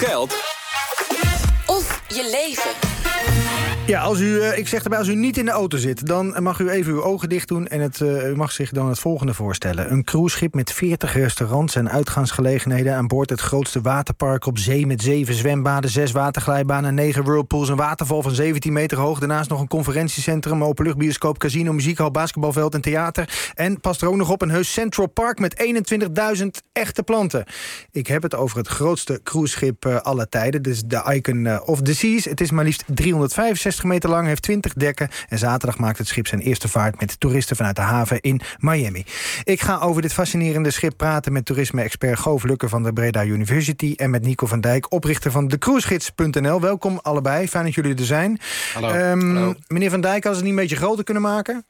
geld Of je leven. Ja, als u, eh, ik zeg erbij, als u niet in de auto zit... dan mag u even uw ogen dicht doen en het, eh, u mag zich dan het volgende voorstellen. Een cruiseschip met 40 restaurants en uitgaansgelegenheden... aan boord het grootste waterpark op zee... met zeven zwembaden, zes waterglijbanen, negen whirlpools... een waterval van 17 meter hoog. Daarnaast nog een conferentiecentrum, openluchtbioscoop... casino, muziekhal, basketbalveld en theater. En past er ook nog op een heus Central Park... met 21.000 echte planten. Ik heb het over het grootste cruiseschip uh, aller tijden. Dus de Icon of the Seas. Het is maar liefst 365 meter lang, heeft 20 dekken... en zaterdag maakt het schip zijn eerste vaart... met toeristen vanuit de haven in Miami. Ik ga over dit fascinerende schip praten... met toerisme-expert Goof Lukke van de Breda University... en met Nico van Dijk, oprichter van decruisegids.nl. Welkom allebei, fijn dat jullie er zijn. Hallo. Um, Hallo. Meneer van Dijk, als het niet een beetje groter kunnen maken...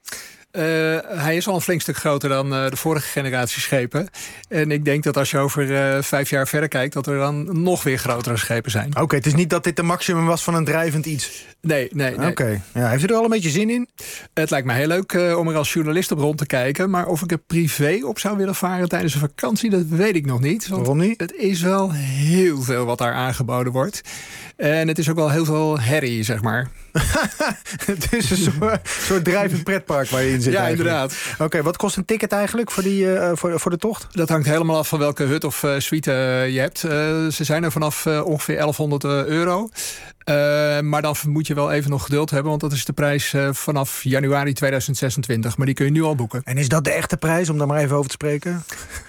Uh, hij is al een flink stuk groter dan uh, de vorige generatie schepen. En ik denk dat als je over uh, vijf jaar verder kijkt... dat er dan nog weer grotere schepen zijn. Oké, okay, het is niet dat dit de maximum was van een drijvend iets? Nee, nee. nee. Oké. Ja, heeft u er al een beetje zin in? Het lijkt me heel leuk om er als journalist op rond te kijken. Maar of ik er privé op zou willen varen tijdens een vakantie... dat weet ik nog niet. Waarom niet? Het is wel heel veel wat daar aangeboden wordt. En het is ook wel heel veel herrie, zeg maar. het is een soort, soort drijvend pretpark waar je in zit. Ja, eigenlijk. inderdaad. Oké, okay, wat kost een ticket eigenlijk voor, die, uh, voor, voor de tocht? Dat hangt helemaal af van welke hut of uh, suite uh, je hebt. ze zijn er vanaf ongeveer 1100 euro. Uh, maar dan moet je wel even nog geduld hebben, want dat is de prijs uh, vanaf januari 2026. Maar die kun je nu al boeken. En is dat de echte prijs, om daar maar even over te spreken?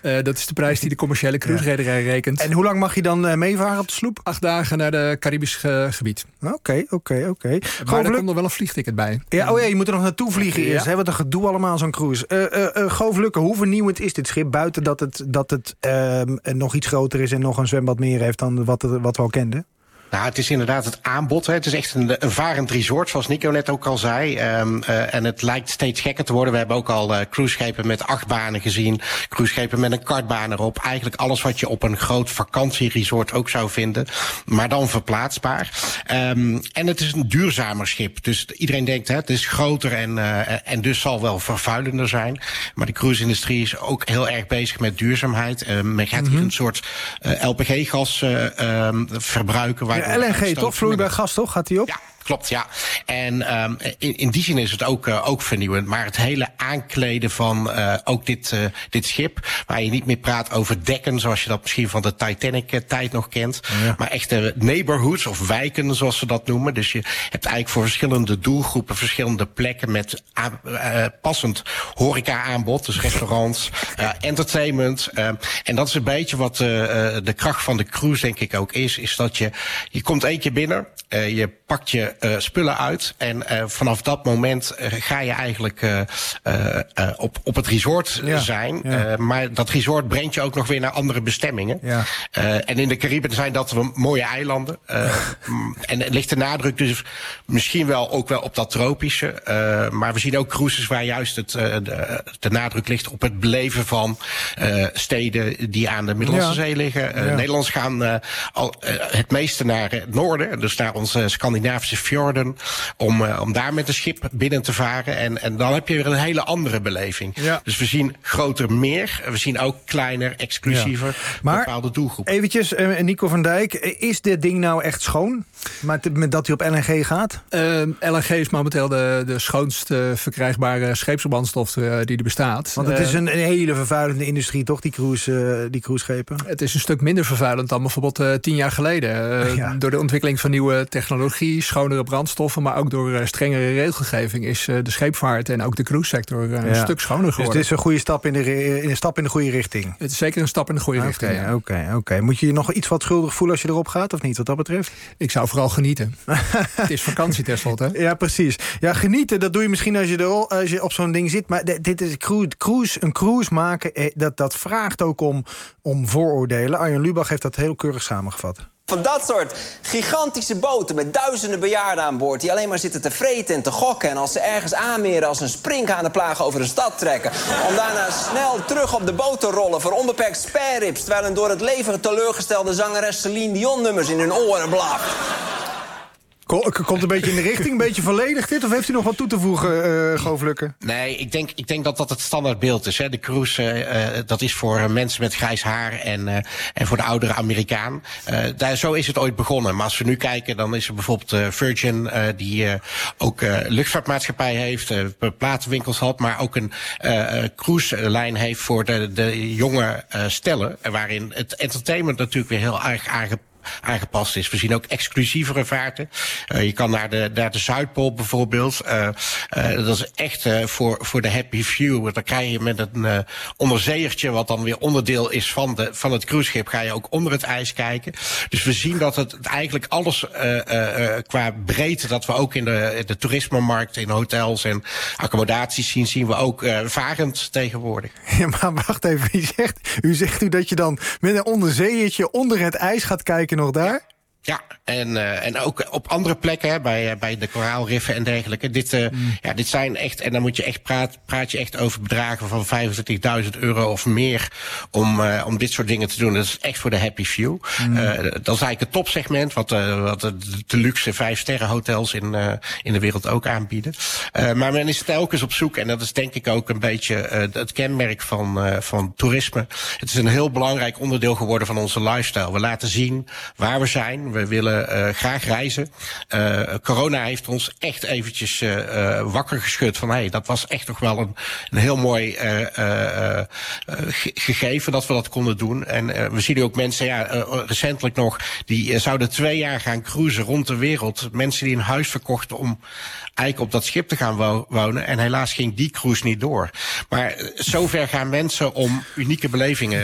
Uh, dat is de prijs die de commerciële cruiserederij ja. rekent. En hoe lang mag je dan meevaren op de sloep? Acht dagen naar de Caribisch gebied. Oké, oké, oké. Maar er komt nog wel een vliegticket bij. Ja, oh ja, je moet er nog naartoe vliegen eerst. Ja. Hè, wat een gedoe allemaal zo'n cruise. Goof Lukke, hoe vernieuwend is dit schip? Buiten dat het, dat het nog iets groter is en nog een zwembad meer heeft dan wat, wat we al kenden? Nou, het is inderdaad het aanbod. Hè. Het is echt een, een varend resort, zoals Nico net ook al zei. Um, uh, en het lijkt steeds gekker te worden. We hebben ook al uh, cruiseschepen met acht banen gezien. Cruiseschepen met een kartbaan erop. Eigenlijk alles wat je op een groot vakantieresort ook zou vinden. Maar dan verplaatsbaar. Um, en het is een duurzamer schip. Dus iedereen denkt, hè, het is groter en, uh, en dus zal wel vervuilender zijn. Maar de cruise-industrie is ook heel erg bezig met duurzaamheid. men gaat hier een soort LPG-gas verbruiken... Waar LNG, toch? Vloeibaar gas, toch? Gaat die op? Ja. Klopt, ja. En um, in, in die zin is het ook, uh, ook vernieuwend. Maar het hele aankleden van uh, ook dit, uh, dit schip... waar je niet meer praat over dekken... zoals je dat misschien van de Titanic-tijd nog kent... Ja. maar echte neighborhoods of wijken, zoals ze dat noemen. Dus je hebt eigenlijk voor verschillende doelgroepen... verschillende plekken met passend horeca-aanbod. Dus restaurants, entertainment. en dat is een beetje wat de kracht van de cruise denk ik ook is. Is dat je, je komt één keer binnen... je pakt je uh, spullen uit. En uh, vanaf dat moment uh, ga je eigenlijk op, op het resort ja, zijn. Ja. maar dat resort brengt je ook nog weer naar andere bestemmingen. Ja. en in de Cariben zijn dat mooie eilanden. en ligt de nadruk dus misschien wel ook wel op dat tropische. maar we zien ook cruises waar juist het, de, de, nadruk ligt op het beleven van steden die aan de Middellandse Zee liggen. Nederlanders gaan al, het meeste naar het noorden. Dus naar onze Scandinavische fjorden. Om, uh, om daar met een schip binnen te varen. En, en dan heb je weer een hele andere beleving. Ja. Dus we zien groter meer. We zien ook kleiner, exclusiever. Ja. Maar bepaalde doelgroep. Eventjes, uh, Nico van Dijk. Is dit ding nou echt schoon? Met, met dat hij op LNG gaat? Uh, LNG is momenteel de, de schoonst verkrijgbare scheepsbrandstof die er bestaat. Want het is een, een, hele vervuilende industrie, toch? Die, cruise, die cruiseschepen? Het is een stuk minder vervuilend dan bijvoorbeeld tien jaar geleden. Ja. Door de ontwikkeling van nieuwe technologie, schonere brandstoffen, maar ook door uh, strengere regelgeving is uh, de scheepvaart en ook de cruise-sector ja. een stuk schoner geworden. Dus het is een goede stap in de, een stap in de goede richting. Het is zeker een stap in de goede okay, richting. Oké, ja. oké. Okay, okay. Moet je je nog iets wat schuldig voelen als je erop gaat, of niet, wat dat betreft? Ik zou vooral genieten. het is vakantie tenslotte. Ja, precies. Ja, genieten, dat doe je misschien als je, er, als je op zo'n ding zit. Maar dit is cruise, een cruise maken, dat, dat vraagt ook om, om vooroordelen. Arjen Lubach heeft dat heel keurig samengevat. Van dat soort gigantische boten met duizenden bejaarden aan boord... die alleen maar zitten te vreten en te gokken... en als ze ergens aanmeren als een sprinkhanenplaag over de stad trekken... om daarna snel terug op de boot te rollen voor onbeperkt sparerips... terwijl een door het leven teleurgestelde zangeres Celine Dion nummers in hun oren blaft. Komt een beetje in de richting, een beetje volledig dit? Of heeft u nog wat toe te voegen, uh, Govlukken? Nee, ik denk, ik denk dat dat het standaard beeld is. Hè. De cruise, uh, dat is voor mensen met grijs haar en, en voor de oudere Amerikaan. daar, zo is het ooit begonnen. Maar als we nu kijken, dan is er bijvoorbeeld Virgin... die ook luchtvaartmaatschappij heeft, platenwinkels had... maar ook een cruise-lijn heeft voor de, de jonge stellen... waarin het entertainment natuurlijk weer heel erg aangepakt aangepast is. We zien ook exclusievere vaarten. Uh, je kan naar de, naar de Zuidpool bijvoorbeeld. Uh, uh, dat is echt voor, voor de happy few. Dan krijg je met een onderzeeertje, wat dan weer onderdeel is van, de, van het cruiseschip, ga je ook onder het ijs kijken. Dus we zien dat het eigenlijk alles qua breedte, dat we ook in de, de toerismemarkt, in hotels en accommodaties zien, zien we ook varend tegenwoordig. Ja, maar wacht even, u zegt, u zegt u dat je dan met een onderzeeërtje onder het ijs gaat kijken nog daar? Ja, en, uh, en ook op andere plekken, hè, bij, bij de koraalriffen en dergelijke. Dit, uh, mm. ja, dit zijn echt, en dan moet je echt praat, praat je echt over bedragen van 25.000 euro of meer om, uh, om dit soort dingen te doen. Dat is echt voor de happy few. Mm. dat is eigenlijk het topsegment, wat, wat de, de luxe vijf sterren hotels in, in de wereld ook aanbieden. maar men is telkens op zoek, en dat is denk ik ook een beetje het kenmerk van, van toerisme. Het is een heel belangrijk onderdeel geworden van onze lifestyle. We laten zien waar we zijn we willen uh, graag reizen. Uh, corona heeft ons echt eventjes uh, wakker geschud van... hey, dat was echt toch wel een, een heel mooi gegeven dat we dat konden doen. En we zien ook mensen, ja, recentelijk nog... die zouden twee jaar gaan cruisen rond de wereld. Mensen die een huis verkochten om eigenlijk op dat schip te gaan wonen. En helaas ging die cruise niet door. Maar zover gaan mensen om unieke belevingen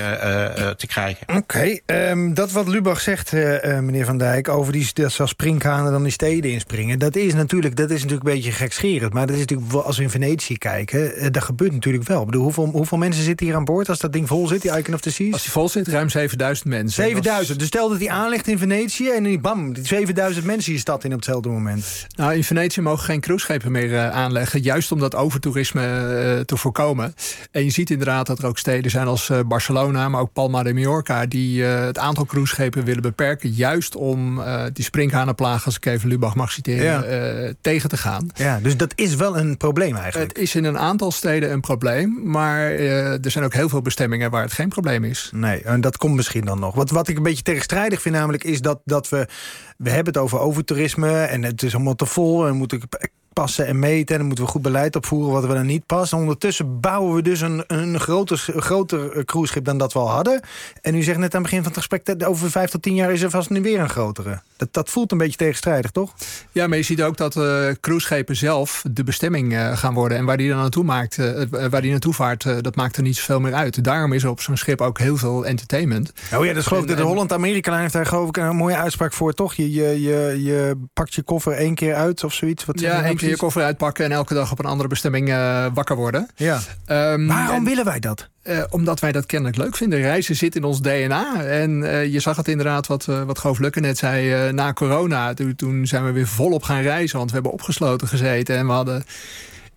te krijgen. Oké, um, dat wat Lubach zegt, meneer Van Over die, dat zelfs springkanen dan die steden inspringen. Dat is natuurlijk, dat is natuurlijk een beetje gekscherend. Maar dat is natuurlijk, als we in Venetië kijken, eh, dat gebeurt natuurlijk wel. Ik bedoel, hoeveel, hoeveel mensen zitten hier aan boord als dat ding vol zit, die Icon of the Seas? Als die vol zit, ruim 7000 mensen. 7000. Dus stel dat hij aanlegt in Venetië en die bam, 7000 mensen hier stad in op hetzelfde moment. Nou, in Venetië mogen geen cruiseschepen meer uh, aanleggen, juist om dat overtoerisme uh, te voorkomen. En je ziet inderdaad dat er ook steden zijn als Barcelona, maar ook Palma de Mallorca, die het aantal cruiseschepen willen beperken, juist om uh, die sprinkhanenplaag, als ik even Lubach mag citeren, uh, tegen te gaan. Ja, dus dat is wel een probleem eigenlijk. Het is in een aantal steden een probleem, maar uh, er zijn ook heel veel bestemmingen waar het geen probleem is. Nee, en dat komt misschien dan nog. Wat, wat ik een beetje tegenstrijdig vind namelijk is dat, dat we, we hebben het over overtoerisme en het is allemaal te vol en moet ik passen en meten. En dan moeten we goed beleid opvoeren wat we dan niet passen. Ondertussen bouwen we dus een, een groter, groter eh, cruiseschip dan dat we al hadden. En u zegt net aan het begin van het gesprek... dat over vijf tot tien jaar is er vast nu weer een grotere. Dat, dat voelt een beetje tegenstrijdig, toch? Ja, maar je ziet ook dat uh, cruiseschepen zelf de bestemming uh, gaan worden. En waar die dan naartoe, maakt, uh, waar die naartoe vaart, dat maakt er niet zoveel meer uit. Daarom is er op zo'n schip ook heel veel entertainment. Oh ja, dat geloof ik. De Holland-Amerika heeft daar geloof ik een mooie uitspraak voor, toch? Je, je, je, je pakt je koffer één keer uit of zoiets. Wat ja, één keer je koffer uitpakken en elke dag op een andere bestemming uh, wakker worden. Ja. Um, Waarom willen wij dat? Uh, omdat wij dat kennelijk leuk vinden. Reizen zit in ons DNA. En uh, je zag het inderdaad, wat, wat Goof Lukke net zei, na corona. Toen, toen zijn we weer volop gaan reizen. Want we hebben opgesloten gezeten en we hadden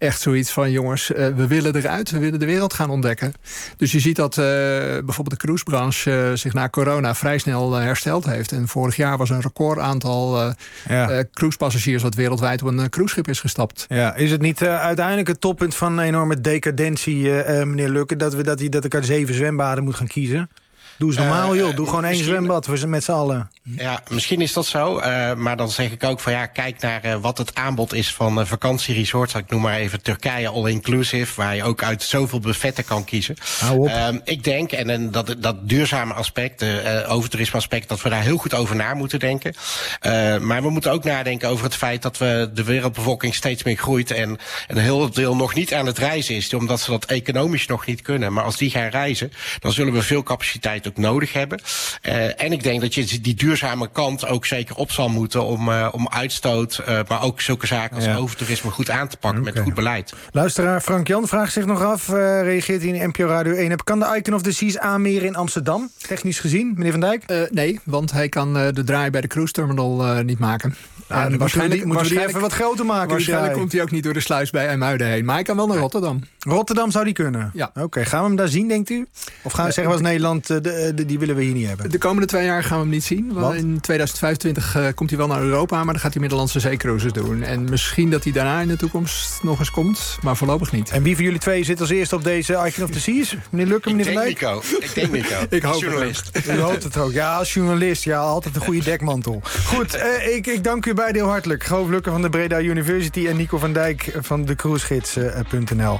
echt zoiets van... jongens, uh, we willen eruit, we willen de wereld gaan ontdekken. Dus je ziet dat uh, bijvoorbeeld de cruisebranche uh, zich na corona vrij snel hersteld heeft. En vorig jaar was een record aantal ja. cruisepassagiers... wat wereldwijd op een cruiseschip is gestapt. Ja, is het niet uiteindelijk het toppunt van een enorme decadentie, meneer Lukke... dat, we, dat, die, dat ik uit zeven zwembaden moet gaan kiezen? Doe eens normaal, joh. Doe gewoon één zwembad voor met z'n allen. Ja, misschien is dat zo. Uh, maar dan zeg ik ook van ja, kijk naar wat het aanbod is van vakantieresorts. Ik noem maar even Turkije all-inclusive, waar je ook uit zoveel buffetten kan kiezen. Uh, ik denk, en, en dat, dat duurzame aspect, uh, overtoerisme aspect, dat we daar heel goed over na moeten denken. maar we moeten ook nadenken over het feit dat we de wereldbevolking steeds meer groeit en een heel deel nog niet aan het reizen is, omdat ze dat economisch nog niet kunnen. Maar als die gaan reizen, dan zullen we veel capaciteit ook nodig hebben. en ik denk dat je die duurzame kant ook zeker op zal moeten om, uh, om uitstoot, uh, maar ook zulke zaken als ja. overtoerisme goed aan te pakken okay. met goed beleid. Luisteraar Frank Jan vraagt zich nog af, uh, reageert hij in NPO Radio 1 heb, kan de Icon of the Seas aanmeren in Amsterdam, technisch gezien, meneer Van Dijk? nee, want hij kan de draai bij de cruise terminal niet maken. Nou, waarschijnlijk moeten we die even wat groter maken. Waarschijnlijk komt hij ook niet door de sluis bij IJmuiden heen. Maar hij kan wel naar Rotterdam. Rotterdam zou die kunnen? Ja. Oké, okay. gaan we hem daar zien, denkt u? Of gaan we zeggen, was Nederland, de, de- die willen we hier niet hebben? De komende twee jaar gaan we hem niet zien. Want Want? in 2025 eh, komt hij wel naar Europa, maar dan gaat hij Middellandse zeecruises doen. En misschien dat hij daarna in de toekomst nog eens komt, maar voorlopig niet. En wie van jullie twee zit als eerste op deze Icon of the Seas? Meneer Lukke, Ik meneer Van denk Dijk? Nico. Ik denk Nico. Ik hoop het Journalist. U hoopt het ook. Ja, als journalist. Ja, altijd een goede dekmantel. Goed, eh, ik, ik dank u beiden heel hartelijk. Goof Lukke van de Breda University en Nico van Dijk van de cruisegids.nl.